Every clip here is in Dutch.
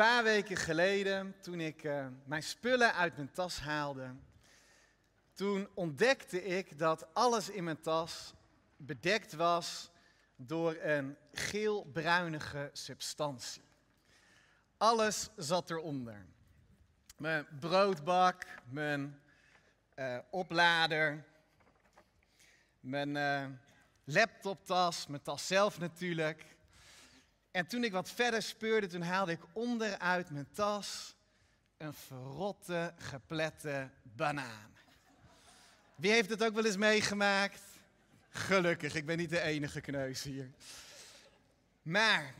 paar weken geleden, toen ik uh, mijn spullen uit mijn tas haalde, toen ontdekte ik dat alles in mijn tas bedekt was door een geel-bruinige substantie. Alles zat eronder. Mijn broodbak, mijn uh, oplader, mijn uh, laptoptas, mijn tas zelf natuurlijk. En toen ik wat verder speurde, toen haalde ik onderuit mijn tas een verrotte, geplette banaan. Wie heeft het ook wel eens meegemaakt? Gelukkig, ik ben niet de enige kneus hier. Maar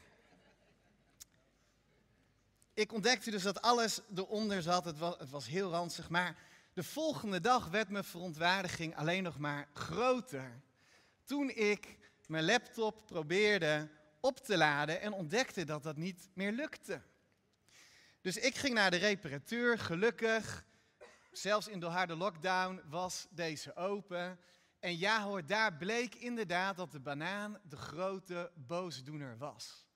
ik ontdekte dus dat alles eronder zat. Het was, het was heel ranzig. Maar de volgende dag werd mijn verontwaardiging alleen nog maar groter. Toen ik mijn laptop probeerde op te laden en ontdekte dat dat niet meer lukte. Dus ik ging naar de reparateur, gelukkig. Zelfs in de harde lockdown was deze open. En ja hoor, daar bleek inderdaad dat de banaan de grote boosdoener was.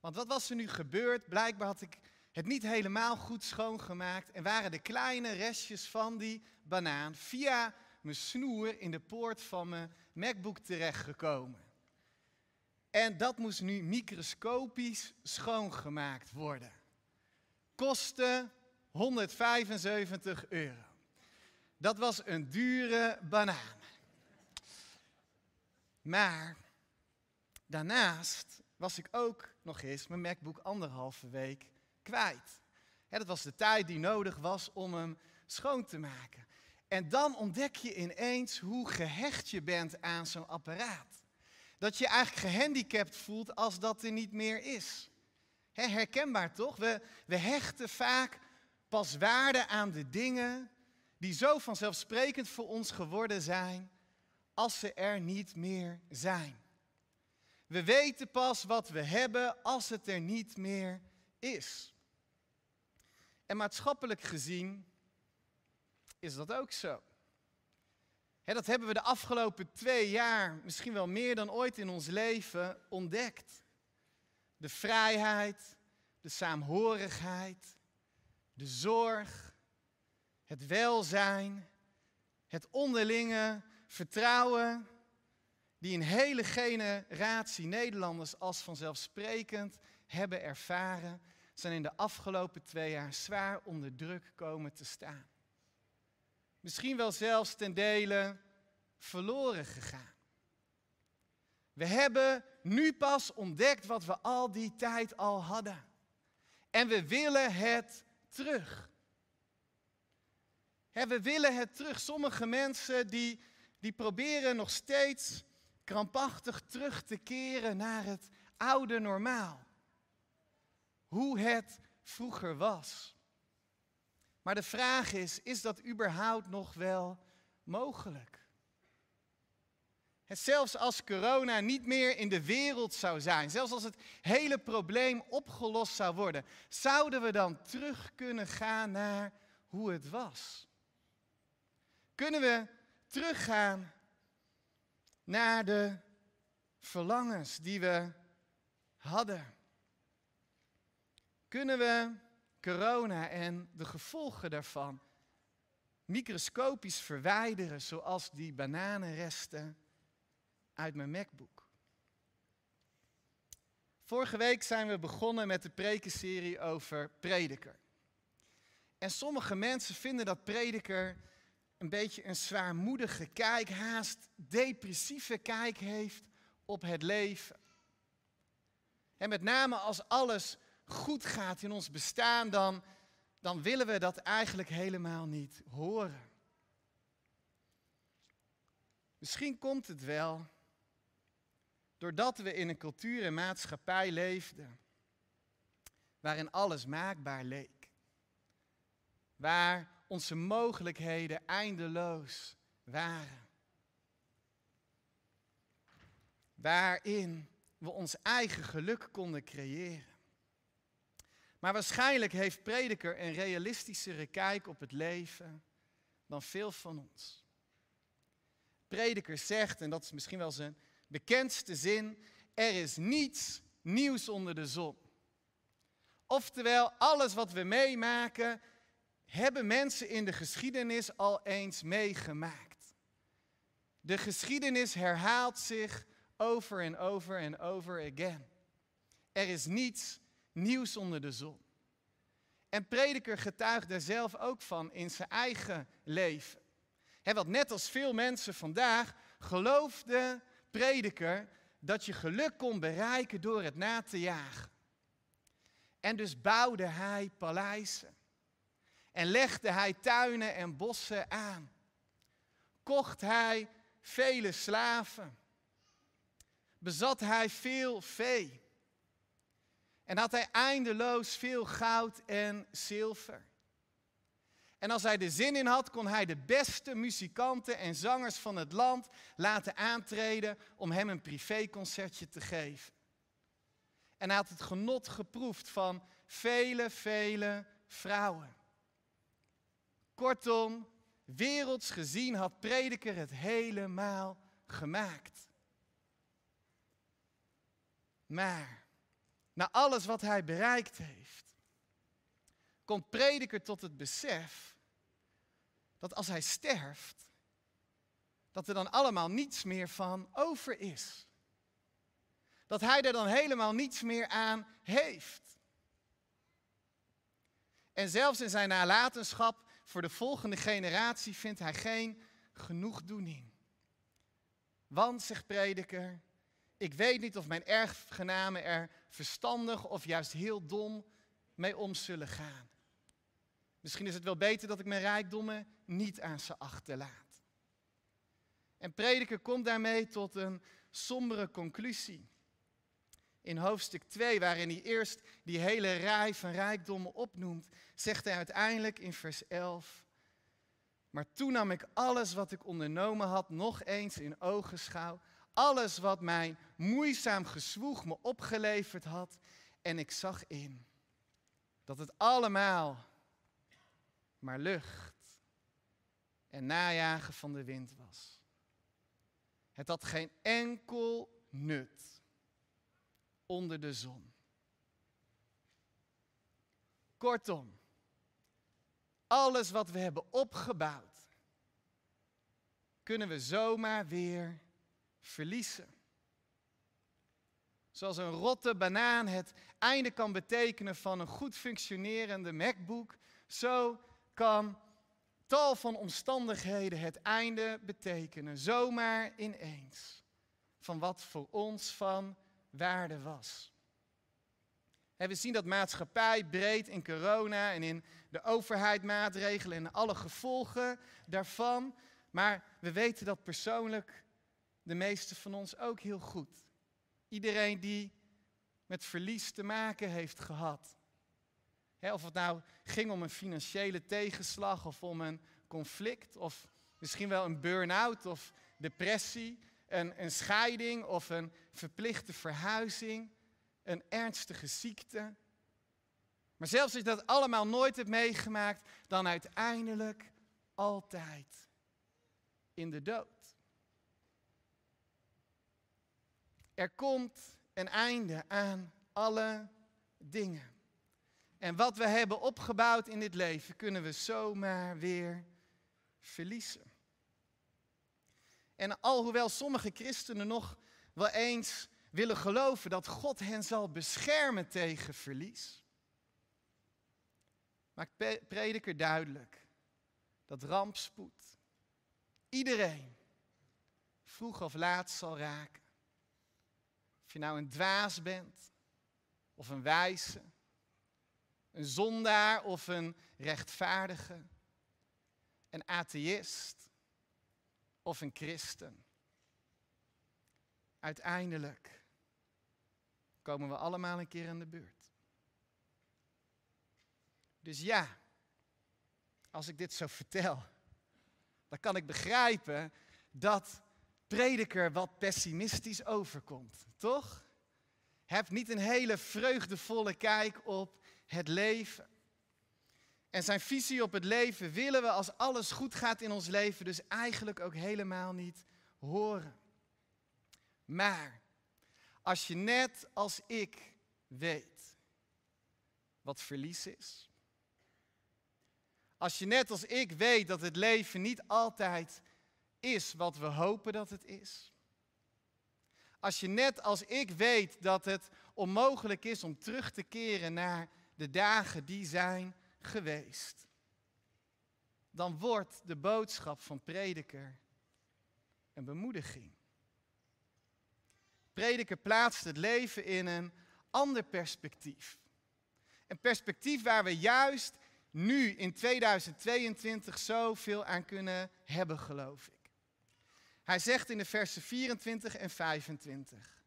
Want wat was er nu gebeurd? Blijkbaar had ik het niet helemaal goed schoongemaakt en waren de kleine restjes van die banaan via mijn snoer in de poort van mijn MacBook terechtgekomen. En dat moest nu microscopisch schoongemaakt worden. Kostte 175 euro. Dat was een dure banaan. Maar daarnaast was ik ook nog eens mijn MacBook anderhalve week kwijt. dat was de tijd die nodig was om hem schoon te maken. En dan ontdek je ineens hoe gehecht je bent aan zo'n apparaat. Dat je eigenlijk gehandicapt voelt als dat er niet meer is. herkenbaar toch? We, we hechten vaak pas waarde aan de dingen die zo vanzelfsprekend voor ons geworden zijn als ze er niet meer zijn. We weten pas wat we hebben als het er niet meer is. En maatschappelijk gezien is dat ook zo. Dat hebben we de afgelopen twee jaar, misschien wel meer dan ooit in ons leven, ontdekt. De vrijheid, de saamhorigheid, de zorg, het welzijn, het onderlinge vertrouwen, die een hele generatie Nederlanders als vanzelfsprekend hebben ervaren, zijn in de afgelopen twee jaar zwaar onder druk komen te staan. Misschien wel zelfs ten dele verloren gegaan. We hebben nu pas ontdekt wat we al die tijd al hadden. En we willen het terug. we willen het terug. Sommige mensen die, die proberen nog steeds krampachtig terug te keren naar het oude normaal. Hoe het vroeger was. Maar de vraag is, is dat überhaupt nog wel mogelijk? zelfs als corona niet meer in de wereld zou zijn, zelfs als het hele probleem opgelost zou worden, zouden we dan terug kunnen gaan naar hoe het was? Kunnen we teruggaan naar de verlangens die we hadden? Kunnen we corona en de gevolgen daarvan microscopisch verwijderen, zoals die bananenresten uit mijn MacBook? Vorige week zijn we begonnen met de prekenserie over prediker. En sommige mensen vinden dat prediker een beetje een zwaarmoedige kijk, haast depressieve kijk heeft op het leven. En met name als alles goed gaat in ons bestaan, dan, dan willen we dat eigenlijk helemaal niet horen. Misschien komt het wel doordat we in een cultuur en maatschappij leefden waarin alles maakbaar leek. Waar onze mogelijkheden eindeloos waren. Waarin we ons eigen geluk konden creëren. Maar waarschijnlijk heeft prediker een realistischere kijk op het leven dan veel van ons. Prediker zegt, en dat is misschien wel zijn bekendste zin, er is niets nieuws onder de zon. Oftewel, alles wat we meemaken, hebben mensen in de geschiedenis al eens meegemaakt. De geschiedenis herhaalt zich over en over en over again. Er is niets nieuws onder de zon. En prediker getuigt daar zelf ook van in zijn eigen leven. He, want net als veel mensen vandaag geloofde prediker dat je geluk kon bereiken door het na te jagen. En dus bouwde hij paleizen. En legde hij tuinen en bossen aan. Kocht hij vele slaven. Bezat hij veel vee. En had hij eindeloos veel goud en zilver. En als hij er zin in had, kon hij de beste muzikanten en zangers van het land laten aantreden om hem een privéconcertje te geven. En hij had het genot geproefd van vele, vele vrouwen. Kortom, werelds gezien had prediker het helemaal gemaakt. Maar, na alles wat hij bereikt heeft, komt prediker tot het besef dat als hij sterft, dat er dan allemaal niets meer van over is. Dat hij er dan helemaal niets meer aan heeft. En zelfs in zijn nalatenschap voor de volgende generatie vindt hij geen genoegdoening. Want, zegt prediker, ik weet niet of mijn erfgenamen er verstandig of juist heel dom mee om zullen gaan. Misschien is het wel beter dat ik mijn rijkdommen niet aan ze achterlaat. En prediker komt daarmee tot een sombere conclusie. In hoofdstuk 2, waarin hij eerst die hele rij van rijkdommen opnoemt, zegt hij uiteindelijk in vers 11. Maar toen nam ik alles wat ik ondernomen had nog eens in ogenschouw. Alles wat mijn moeizaam gezwoeg me opgeleverd had. En ik zag in dat het allemaal maar lucht en najagen van de wind was. Het had geen enkel nut onder de zon. Kortom, alles wat we hebben opgebouwd, kunnen we zomaar weer verliezen. Zoals een rotte banaan het einde kan betekenen van een goed functionerende MacBook, zo kan tal van omstandigheden het einde betekenen, zomaar ineens, van wat voor ons van waarde was. we zien dat maatschappij breed in corona en in de overheid maatregelen en alle gevolgen daarvan. Maar we weten dat persoonlijk de meeste van ons ook heel goed. Iedereen die met verlies te maken heeft gehad of het nou ging om een financiële tegenslag of om een conflict of misschien wel een burn-out of depressie, een, een scheiding of een verplichte verhuizing, een ernstige ziekte. Maar zelfs als je dat allemaal nooit hebt meegemaakt, dan uiteindelijk altijd in de dood. Er komt een einde aan alle dingen. En wat we hebben opgebouwd in dit leven kunnen we zomaar weer verliezen. En alhoewel sommige christenen nog wel eens willen geloven dat God hen zal beschermen tegen verlies, maakt prediker duidelijk dat rampspoed iedereen vroeg of laat zal raken. Je nou een dwaas bent of een wijze een zondaar of een rechtvaardige, een atheïst of een christen. Uiteindelijk komen we allemaal een keer aan de beurt. Dus ja, als ik dit zo vertel, dan kan ik begrijpen dat prediker wat pessimistisch overkomt, toch? Heb niet een hele vreugdevolle kijk op het leven. En zijn visie op het leven willen we als alles goed gaat in ons leven dus eigenlijk ook helemaal niet horen. Maar als je net als ik weet wat verlies is? Als je net als ik weet dat het leven niet altijd is wat we hopen dat het is. Als je net als ik weet dat het onmogelijk is om terug te keren naar de dagen die zijn geweest. Dan wordt de boodschap van prediker een bemoediging. Prediker plaatst het leven in een ander perspectief. Een perspectief waar we juist nu in 2022 zoveel aan kunnen hebben, geloof ik. Hij zegt in de versen 24 en 25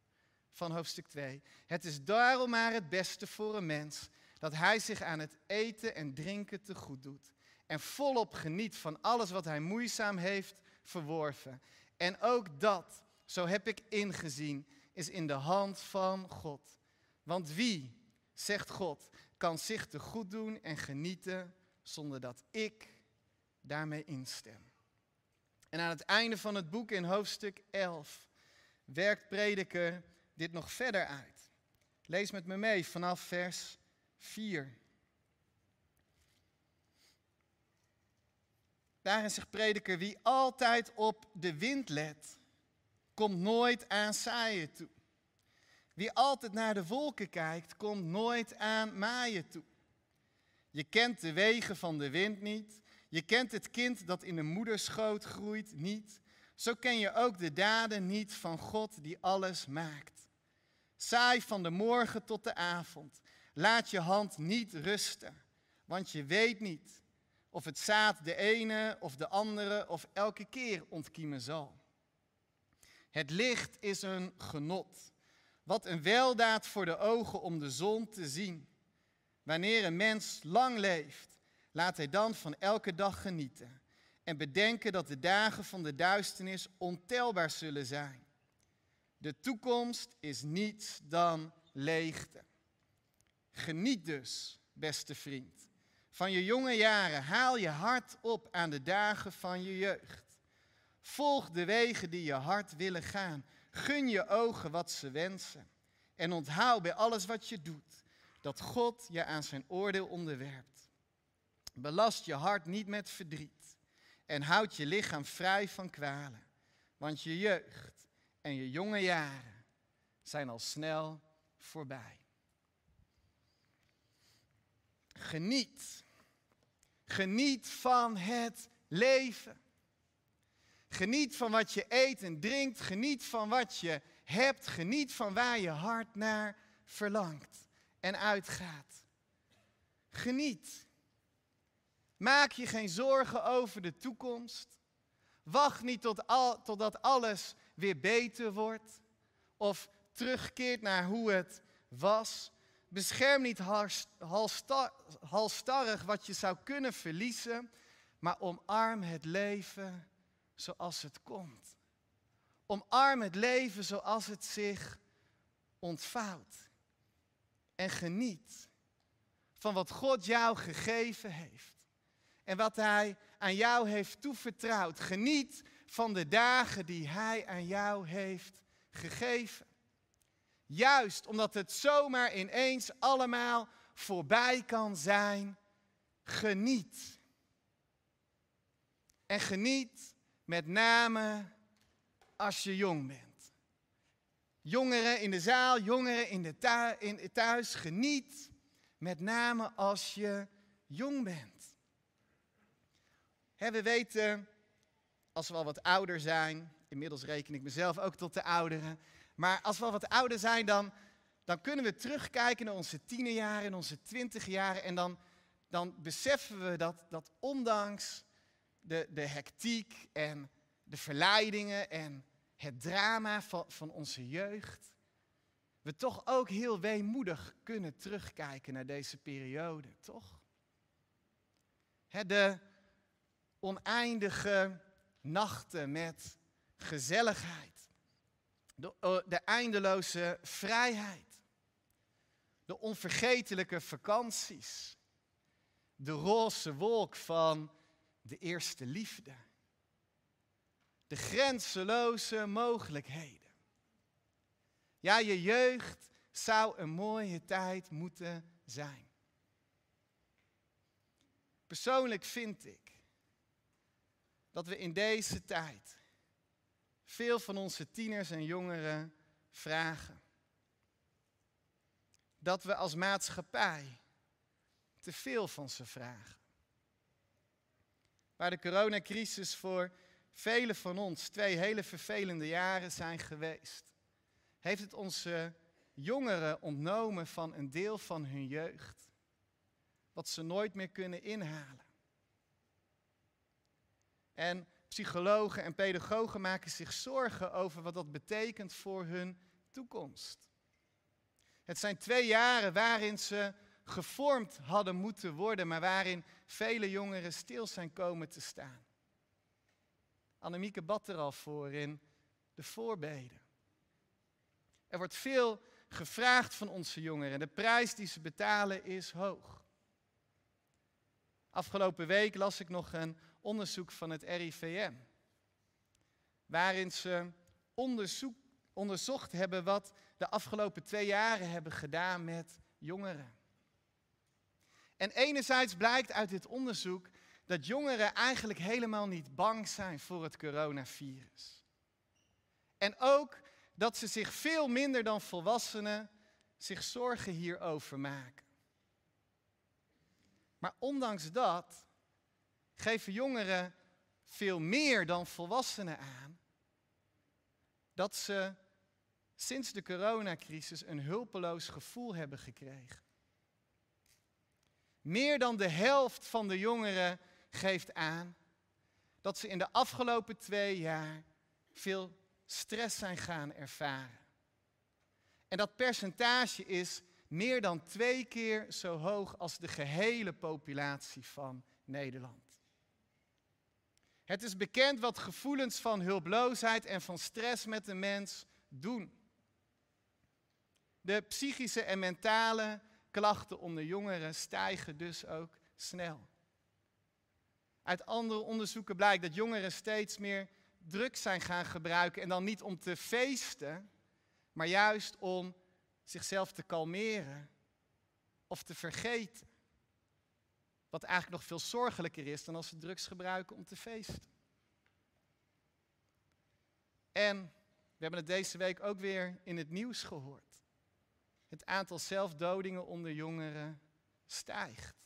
van hoofdstuk 2: Het is daarom maar het beste voor een mens dat hij zich aan het eten en drinken te goed doet en volop geniet van alles wat hij moeizaam heeft verworven. En ook dat, zo heb ik ingezien, is in de hand van God. Want wie, zegt God, kan zich te goed doen en genieten zonder dat ik daarmee instem? En aan het einde van het boek in hoofdstuk 11 werkt prediker dit nog verder uit. Lees met me mee vanaf vers 4. Daarin zegt prediker, wie altijd op de wind let, komt nooit aan saaien toe. Wie altijd naar de wolken kijkt, komt nooit aan maaien toe. Je kent de wegen van de wind niet. Je kent het kind dat in de moederschoot groeit niet. Zo ken je ook de daden niet van God die alles maakt. Saai van de morgen tot de avond. Laat je hand niet rusten, want je weet niet of het zaad de ene of de andere of elke keer ontkiemen zal. Het licht is een genot. Wat een weldaad voor de ogen om de zon te zien. Wanneer een mens lang leeft, laat hij dan van elke dag genieten. En bedenken dat de dagen van de duisternis ontelbaar zullen zijn. De toekomst is niets dan leegte. Geniet dus, beste vriend, van je jonge jaren. Haal je hart op aan de dagen van je jeugd. Volg de wegen die je hart willen gaan. Gun je ogen wat ze wensen. En onthoud bij alles wat je doet dat God je aan zijn oordeel onderwerpt. Belast je hart niet met verdriet en houd je lichaam vrij van kwalen. Want je jeugd en je jonge jaren zijn al snel voorbij. Geniet. Geniet van het leven. Geniet van wat je eet en drinkt. Geniet van wat je hebt. Geniet van waar je hart naar verlangt en uitgaat. Geniet. Maak je geen zorgen over de toekomst. Wacht niet tot al, totdat alles weer beter wordt. Of terugkeert naar hoe het was. Bescherm niet halstarrig wat je zou kunnen verliezen, maar omarm het leven zoals het komt. Omarm het leven zoals het zich ontvouwt. En geniet van wat God jou gegeven heeft. En wat Hij aan jou heeft toevertrouwd. Geniet van de dagen die Hij aan jou heeft gegeven. Juist omdat het zomaar ineens allemaal voorbij kan zijn, geniet. En geniet met name als je jong bent. Jongeren in de zaal, jongeren in de thuis, geniet met name als je jong bent. We weten, als we al wat ouder zijn, inmiddels reken ik mezelf ook tot de ouderen, maar als we al wat ouder zijn, dan, dan kunnen we terugkijken naar onze tienerjaren en onze twintigjaren. En dan, dan beseffen we dat, dat ondanks de, de hectiek en de verleidingen en het drama van, van onze jeugd, we toch ook heel weemoedig kunnen terugkijken naar deze periode, toch? de oneindige nachten met gezelligheid de, eh, de eindeloze vrijheid. De onvergetelijke vakanties. De roze wolk van de eerste liefde. De grenzeloze mogelijkheden. Ja, je jeugd zou een mooie tijd moeten zijn. Persoonlijk vind ik dat we in deze tijd veel van onze tieners en jongeren vragen. Dat we als maatschappij te veel van ze vragen. Waar de coronacrisis voor velen van ons twee hele vervelende jaren zijn geweest, heeft het onze jongeren ontnomen van een deel van hun jeugd, wat ze nooit meer kunnen inhalen. En psychologen en pedagogen maken zich zorgen over wat dat betekent voor hun toekomst. Het zijn twee jaren waarin ze gevormd hadden moeten worden, maar waarin vele jongeren stil zijn komen te staan. Annemieke bad er al voor in de voorbeden. Er wordt veel gevraagd van onze jongeren. De prijs die ze betalen is hoog. Afgelopen week las ik nog een onderzoek van het RIVM. Waarin ze onderzoek, onderzocht hebben wat de afgelopen twee jaren hebben gedaan met jongeren. En enerzijds blijkt uit dit onderzoek dat jongeren eigenlijk helemaal niet bang zijn voor het coronavirus. En ook dat ze zich veel minder dan volwassenen zich zorgen hierover maken. Maar ondanks dat geven jongeren veel meer dan volwassenen aan dat ze sinds de coronacrisis een hulpeloos gevoel hebben gekregen. Meer dan de helft van de jongeren geeft aan dat ze in de afgelopen twee jaar veel stress zijn gaan ervaren. En dat percentage is meer dan twee keer zo hoog als de gehele populatie van Nederland. Het is bekend wat gevoelens van hulploosheid en van stress met de mens doen. De psychische en mentale klachten onder jongeren stijgen dus ook snel. Uit andere onderzoeken blijkt dat jongeren steeds meer drugs zijn gaan gebruiken en dan niet om te feesten, maar juist om zichzelf te kalmeren of te vergeten. Wat eigenlijk nog veel zorgelijker is dan als ze drugs gebruiken om te feesten. En we hebben het deze week ook weer in het nieuws gehoord. Het aantal zelfdodingen onder jongeren stijgt.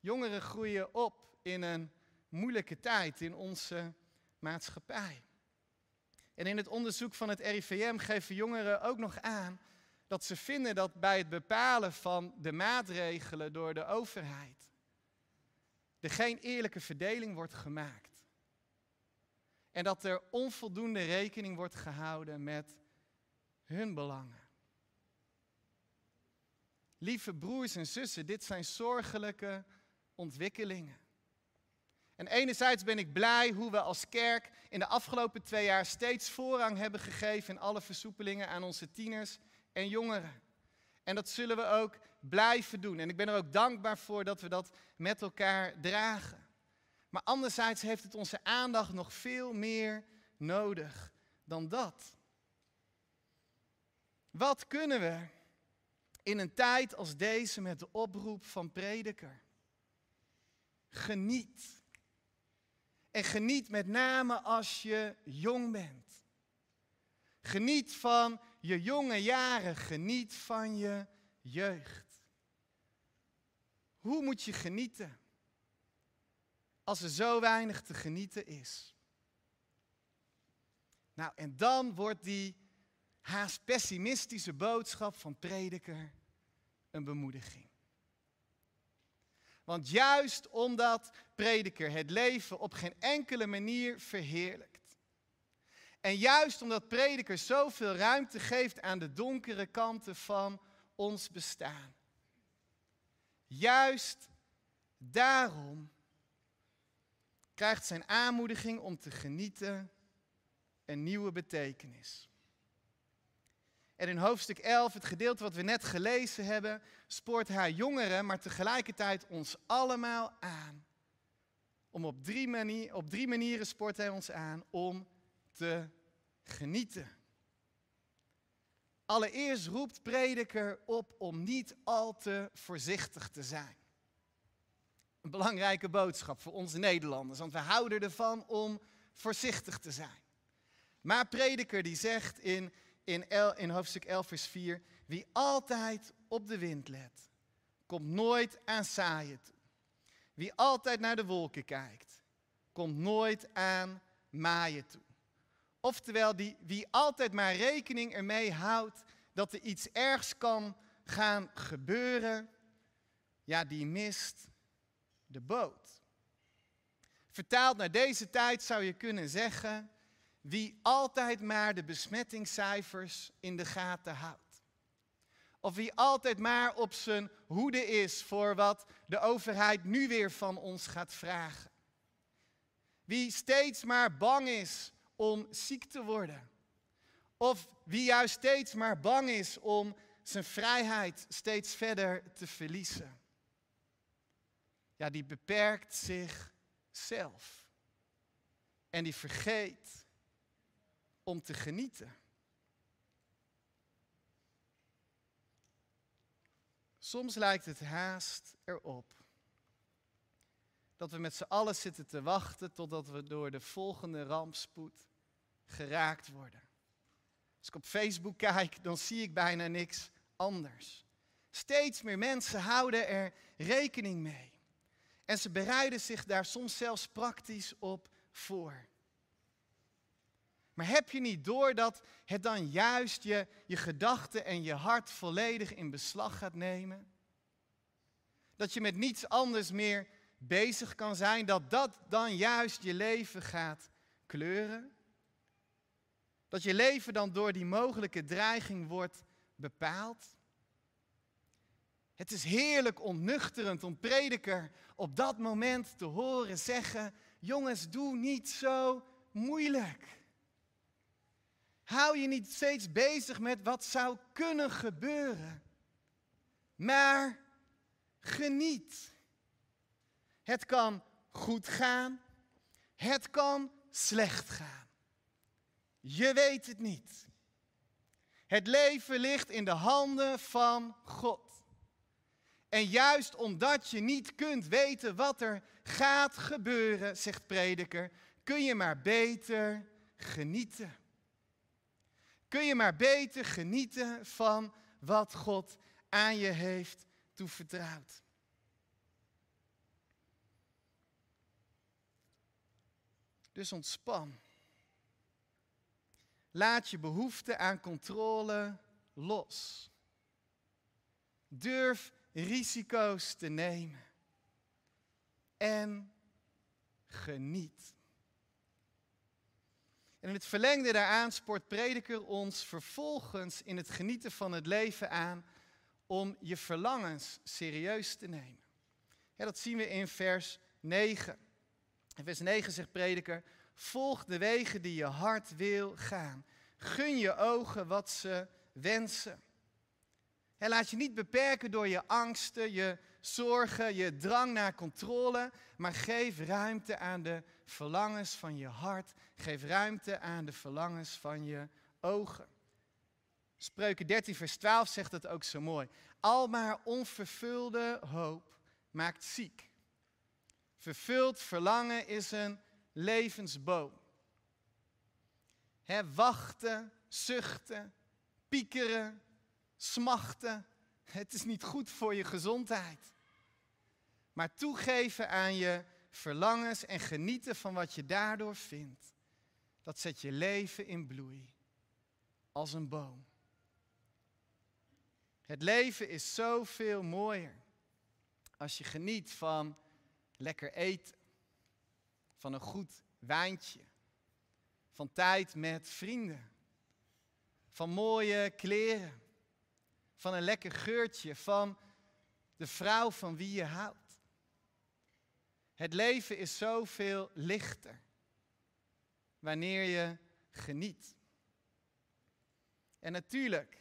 Jongeren groeien op in een moeilijke tijd in onze maatschappij. En in het onderzoek van het RIVM geven jongeren ook nog aan dat ze vinden dat bij het bepalen van de maatregelen door de overheid er geen eerlijke verdeling wordt gemaakt. En dat er onvoldoende rekening wordt gehouden met hun belangen. Lieve broers en zussen, dit zijn zorgelijke ontwikkelingen. En enerzijds ben ik blij hoe we als kerk in de afgelopen twee jaar steeds voorrang hebben gegeven in alle versoepelingen aan onze tieners en jongeren. En dat zullen we ook blijven doen. En ik ben er ook dankbaar voor dat we dat met elkaar dragen. Maar anderzijds heeft het onze aandacht nog veel meer nodig dan dat. Wat kunnen we in een tijd als deze met de oproep van prediker? Geniet. En geniet met name als je jong bent. Geniet van je jonge jaren. Geniet van je jeugd. Hoe moet je genieten als er zo weinig te genieten is? Nou, en dan wordt die haast pessimistische boodschap van prediker een bemoediging. Want juist omdat prediker het leven op geen enkele manier verheerlijkt. En juist omdat prediker zoveel ruimte geeft aan de donkere kanten van ons bestaan. Juist daarom krijgt zijn aanmoediging om te genieten een nieuwe betekenis. En in hoofdstuk 11, het gedeelte wat we net gelezen hebben, spoort haar jongeren, maar tegelijkertijd ons allemaal aan. Om op drie, manier, op drie manieren spoort hij ons aan om te genieten. Allereerst roept prediker op om niet al te voorzichtig te zijn. Een belangrijke boodschap voor onze Nederlanders, want we houden ervan om voorzichtig te zijn. Maar prediker die zegt in, in, hoofdstuk 11 vers 4, wie altijd op de wind let, komt nooit aan saaien toe. Wie altijd naar de wolken kijkt, komt nooit aan maaien toe. Oftewel, die, wie altijd maar rekening ermee houdt dat er iets ergs kan gaan gebeuren, ja, die mist de boot. Vertaald naar deze tijd zou je kunnen zeggen, wie altijd maar de besmettingscijfers in de gaten houdt. Of wie altijd maar op zijn hoede is voor wat de overheid nu weer van ons gaat vragen. Wie steeds maar bang is om ziek te worden. Of wie juist steeds maar bang is om zijn vrijheid steeds verder te verliezen. Ja, die beperkt zichzelf. En die vergeet om te genieten. Soms lijkt het haast erop dat we met z'n allen zitten te wachten totdat we door de volgende rampspoed geraakt worden. Als ik op Facebook kijk, dan zie ik bijna niks anders. Steeds meer mensen houden er rekening mee. En ze bereiden zich daar soms zelfs praktisch op voor. Maar heb je niet door dat het dan juist je, je gedachten en je hart volledig in beslag gaat nemen? Dat je met niets anders meer bezig kan zijn, dat dat dan juist je leven gaat kleuren? Dat je leven dan door die mogelijke dreiging wordt bepaald? Het is heerlijk ontnuchterend om prediker op dat moment te horen zeggen: Jongens, doe niet zo moeilijk. Hou je niet steeds bezig met wat zou kunnen gebeuren, maar geniet. Het kan goed gaan, het kan slecht gaan. Je weet het niet. Het leven ligt in de handen van God. En juist omdat je niet kunt weten wat er gaat gebeuren, zegt prediker, kun je maar beter genieten. Kun je maar beter genieten van wat God aan je heeft toevertrouwd. Dus ontspan. Laat je behoefte aan controle los. Durf risico's te nemen. En geniet. En in het verlengde daaraan spoort prediker ons vervolgens in het genieten van het leven aan om je verlangens serieus te nemen. Ja, dat zien we in vers 9. In vers 9 zegt prediker, volg de wegen die je hart wil gaan. Gun je ogen wat ze wensen. En laat je niet beperken door je angsten, je zorgen, je drang naar controle, maar geef ruimte aan de verlangens van je hart. Geef ruimte aan de verlangens van je ogen. Spreuken 13, vers 12 zegt het ook zo mooi. Al maar onvervulde hoop maakt ziek. Vervuld verlangen is een levensboom. Wachten, zuchten, piekeren, smachten. Het is niet goed voor je gezondheid. Maar toegeven aan je verlangens en genieten van wat je daardoor vindt, dat zet je leven in bloei als een boom. Het leven is zoveel mooier als je geniet van lekker eten, van een goed wijntje, van tijd met vrienden, van mooie kleren, van een lekker geurtje, van de vrouw van wie je houdt. Het leven is zoveel lichter wanneer je geniet. En natuurlijk,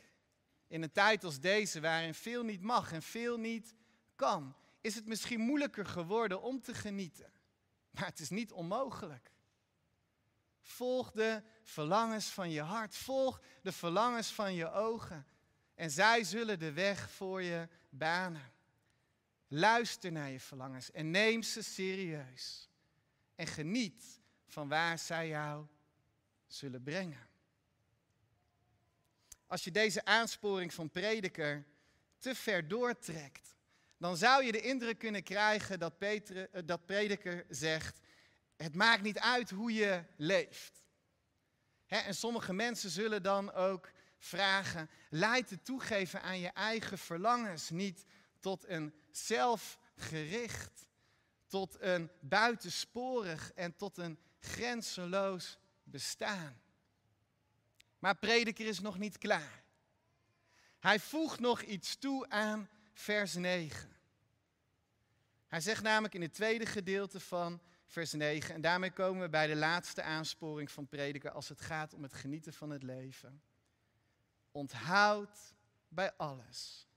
in een tijd als deze, waarin veel niet mag en veel niet kan, is het misschien moeilijker geworden om te genieten. Maar het is niet onmogelijk. Volg de verlangens van je hart. Volg de verlangens van je ogen. En zij zullen de weg voor je banen. Luister naar je verlangens en neem ze serieus. En geniet van waar zij jou zullen brengen. Als je deze aansporing van prediker te ver doortrekt, dan zou je de indruk kunnen krijgen dat, Peter, eh, dat prediker zegt, het maakt niet uit hoe je leeft. en sommige mensen zullen dan ook vragen, leidt het toegeven aan je eigen verlangens niet tot een zelfgericht, tot een buitensporig en tot een grenzeloos bestaan? Maar prediker is nog niet klaar. Hij voegt nog iets toe aan vers 9. Hij zegt namelijk in het tweede gedeelte van vers 9, en daarmee komen we bij de laatste aansporing van prediker als het gaat om het genieten van het leven. Onthoud bij alles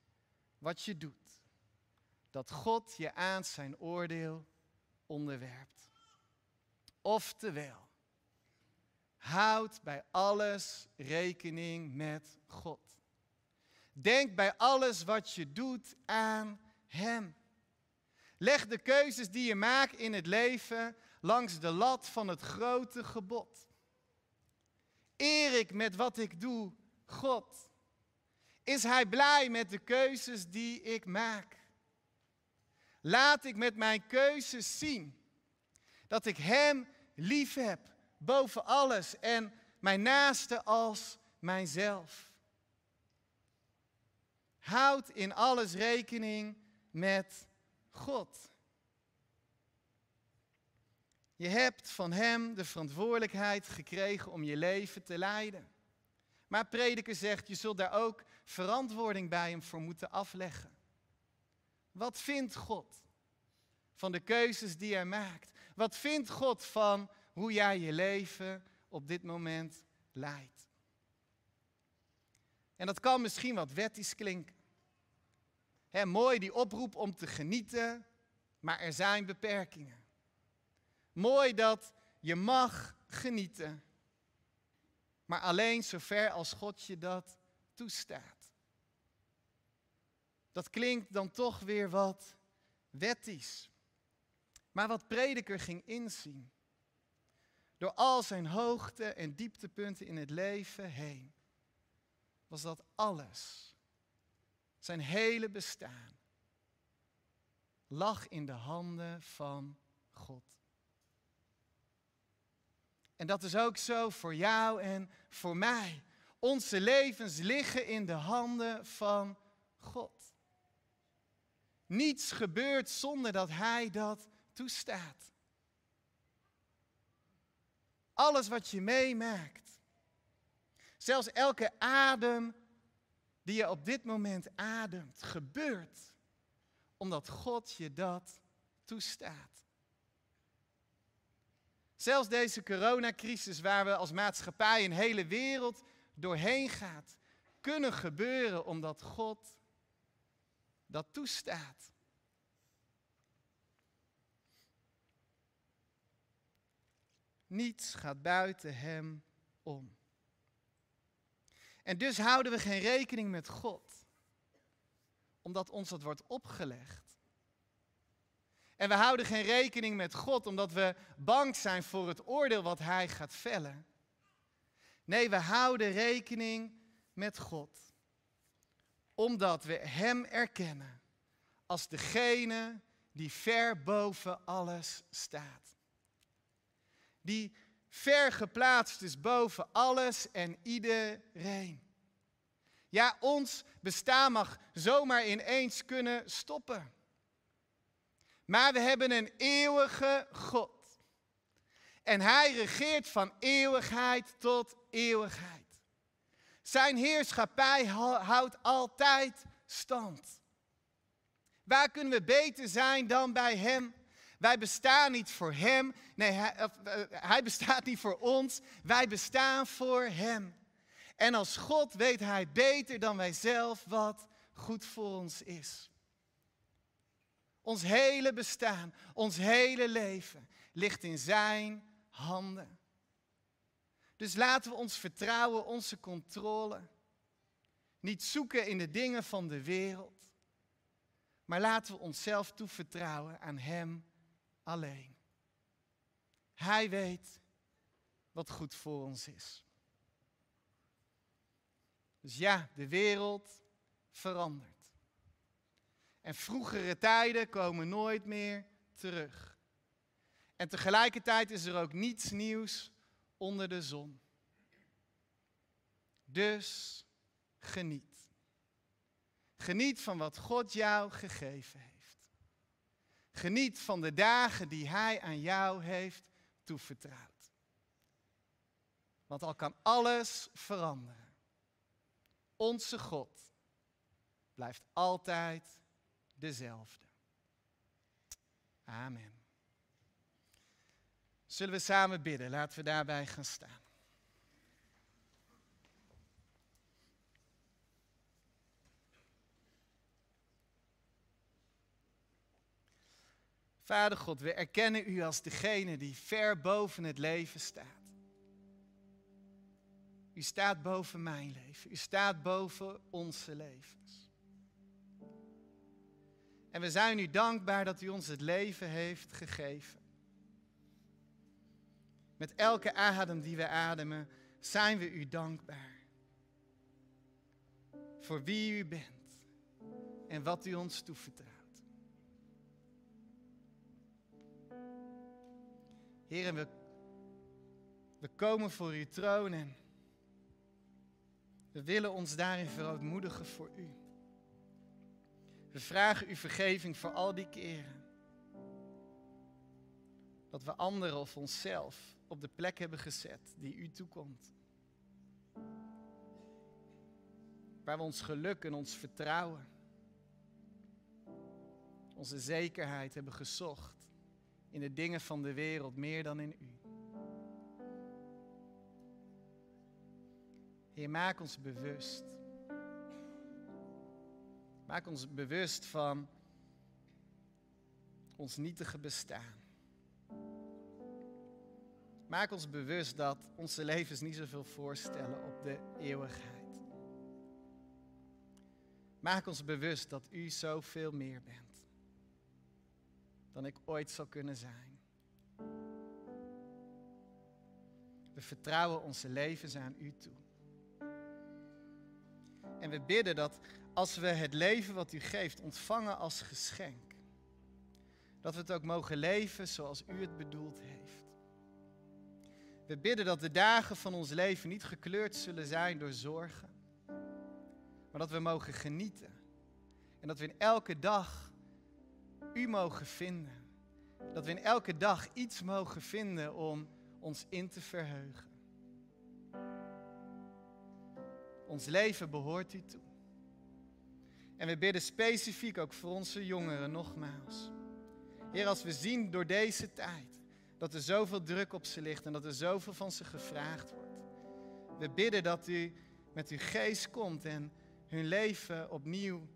wat je doet, dat God je aan zijn oordeel onderwerpt. Oftewel, houd bij alles rekening met God. Denk bij alles wat je doet aan Hem. Leg de keuzes die je maakt in het leven langs de lat van het grote gebod. Eer ik met wat ik doe God? Is Hij blij met de keuzes die ik maak? Laat ik met mijn keuzes zien dat ik Hem lief heb boven alles en mijn naaste als mijzelf. Houd in alles rekening met God. Je hebt van Hem de verantwoordelijkheid gekregen om je leven te leiden. Maar prediker zegt, je zult daar ook verantwoording bij Hem voor moeten afleggen. Wat vindt God van de keuzes die Hij maakt? Wat vindt God van hoe jij je leven op dit moment leidt? En dat kan misschien wat wettisch klinken. Mooi die oproep om te genieten, maar er zijn beperkingen. Mooi dat je mag genieten, maar alleen zover als God je dat toestaat. Dat klinkt dan toch weer wat wettisch. Maar wat prediker ging inzien, door al zijn hoogte- en dieptepunten in het leven heen, was dat alles zijn hele bestaan lag in de handen van God. En dat is ook zo voor jou en voor mij. Onze levens liggen in de handen van God. Niets gebeurt zonder dat Hij dat toestaat. Alles wat je meemaakt, zelfs elke adem die je op dit moment ademt, gebeurt omdat God je dat toestaat. Zelfs deze coronacrisis waar we als maatschappij een hele wereld doorheen gaat, kunnen gebeuren omdat God dat toestaat. Niets gaat buiten Hem om. En dus houden we geen rekening met God, omdat ons dat wordt opgelegd. En we houden geen rekening met God omdat we bang zijn voor het oordeel wat Hij gaat vellen. Nee, we houden rekening met God, omdat we Hem erkennen als degene die ver boven alles staat. Die ver geplaatst is boven alles en iedereen. Ja, ons bestaan mag zomaar ineens kunnen stoppen. Maar we hebben een eeuwige God. En Hij regeert van eeuwigheid tot eeuwigheid. Zijn heerschappij houdt altijd stand. Waar kunnen we beter zijn dan bij Hem? Wij bestaan niet voor Hem. Nee, hij, eh, hij, bestaat niet voor ons. Wij bestaan voor Hem. En als God weet Hij beter dan wij zelf wat goed voor ons is. Ons hele bestaan, ons hele leven ligt in Zijn handen. Dus laten we ons vertrouwen, onze controle, niet zoeken in de dingen van de wereld, maar laten we onszelf toevertrouwen aan Hem alleen. Hij weet wat goed voor ons is. Dus ja, de wereld verandert. En vroegere tijden komen nooit meer terug. En tegelijkertijd is er ook niets nieuws onder de zon. Dus geniet. Geniet van wat God jou gegeven heeft. Geniet van de dagen die Hij aan jou heeft toevertrouwd. Want al kan alles veranderen. Onze God blijft altijd dezelfde. Amen. Zullen we samen bidden? Laten we daarbij gaan staan. Vader God, we erkennen U als degene die ver boven het leven staat. U staat boven mijn leven. U staat boven onze levens. En we zijn u dankbaar dat u ons het leven heeft gegeven. Met elke adem die we ademen, zijn we u dankbaar. Voor wie u bent en wat u ons toevertrouwt. Heer, we, we komen voor uw troon en we willen ons daarin verootmoedigen voor u. We vragen u vergeving voor al die keren dat we anderen of onszelf op de plek hebben gezet die u toekomt. Waar we ons geluk en ons vertrouwen, onze zekerheid hebben gezocht in de dingen van de wereld meer dan in u. Heer, maak ons bewust. Maak ons bewust van ons nietige bestaan. Maak ons bewust dat onze levens niet zoveel voorstellen op de eeuwigheid. Maak ons bewust dat u zoveel meer bent dan ik ooit zou kunnen zijn. We vertrouwen onze levens aan u toe. En we bidden dat als we het leven wat u geeft ontvangen als geschenk, dat we het ook mogen leven zoals u het bedoeld heeft. We bidden dat de dagen van ons leven niet gekleurd zullen zijn door zorgen, maar dat we mogen genieten. En dat we in elke dag U mogen vinden. Dat we in elke dag iets mogen vinden om ons in te verheugen. Ons leven behoort U toe. En we bidden specifiek ook voor onze jongeren nogmaals. Heer, als we zien door deze tijd dat er zoveel druk op ze ligt en dat er zoveel van ze gevraagd wordt. We bidden dat u met uw geest komt en hun leven opnieuw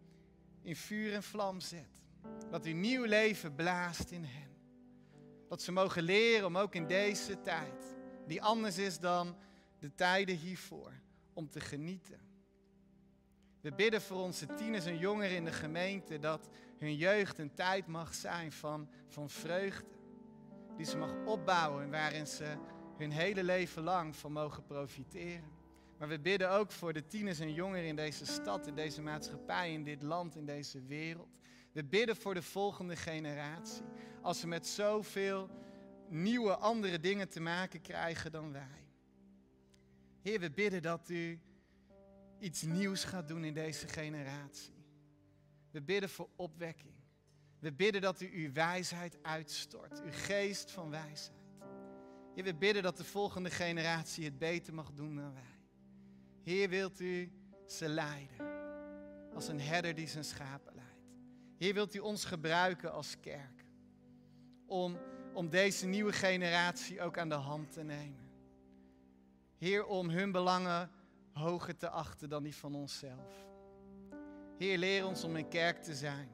in vuur en vlam zet. Dat u nieuw leven blaast in hen. Dat ze mogen leren om ook in deze tijd, die anders is dan de tijden hiervoor, om te genieten. We bidden voor onze tieners en jongeren in de gemeente dat hun jeugd een tijd mag zijn van, van vreugde die ze mag opbouwen en waarin ze hun hele leven lang van mogen profiteren. Maar we bidden ook voor de tieners en jongeren in deze stad, in deze maatschappij, in dit land, in deze wereld. We bidden voor de volgende generatie. Als ze met zoveel nieuwe, andere dingen te maken krijgen dan wij. Heer, we bidden dat u iets nieuws gaat doen in deze generatie. We bidden voor opwekking. We bidden dat u uw wijsheid uitstort, uw geest van wijsheid. Heer, we bidden dat de volgende generatie het beter mag doen dan wij. Heer, wilt u ze leiden als een herder die zijn schapen. Heer, wilt u ons gebruiken als kerk om, om deze nieuwe generatie ook aan de hand te nemen. Heer, om hun belangen hoger te achten dan die van onszelf. Heer, leer ons om een kerk te zijn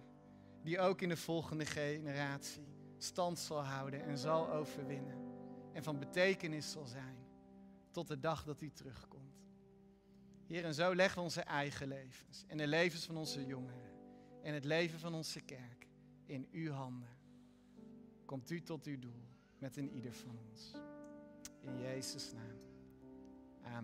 die ook in de volgende generatie stand zal houden en zal overwinnen. En van betekenis zal zijn tot de dag dat u terugkomt. Heer, en zo leggen we onze eigen levens en de levens van onze jongeren en het leven van onze kerk in uw handen. Komt u tot uw doel met een ieder van ons. In Jezus' naam.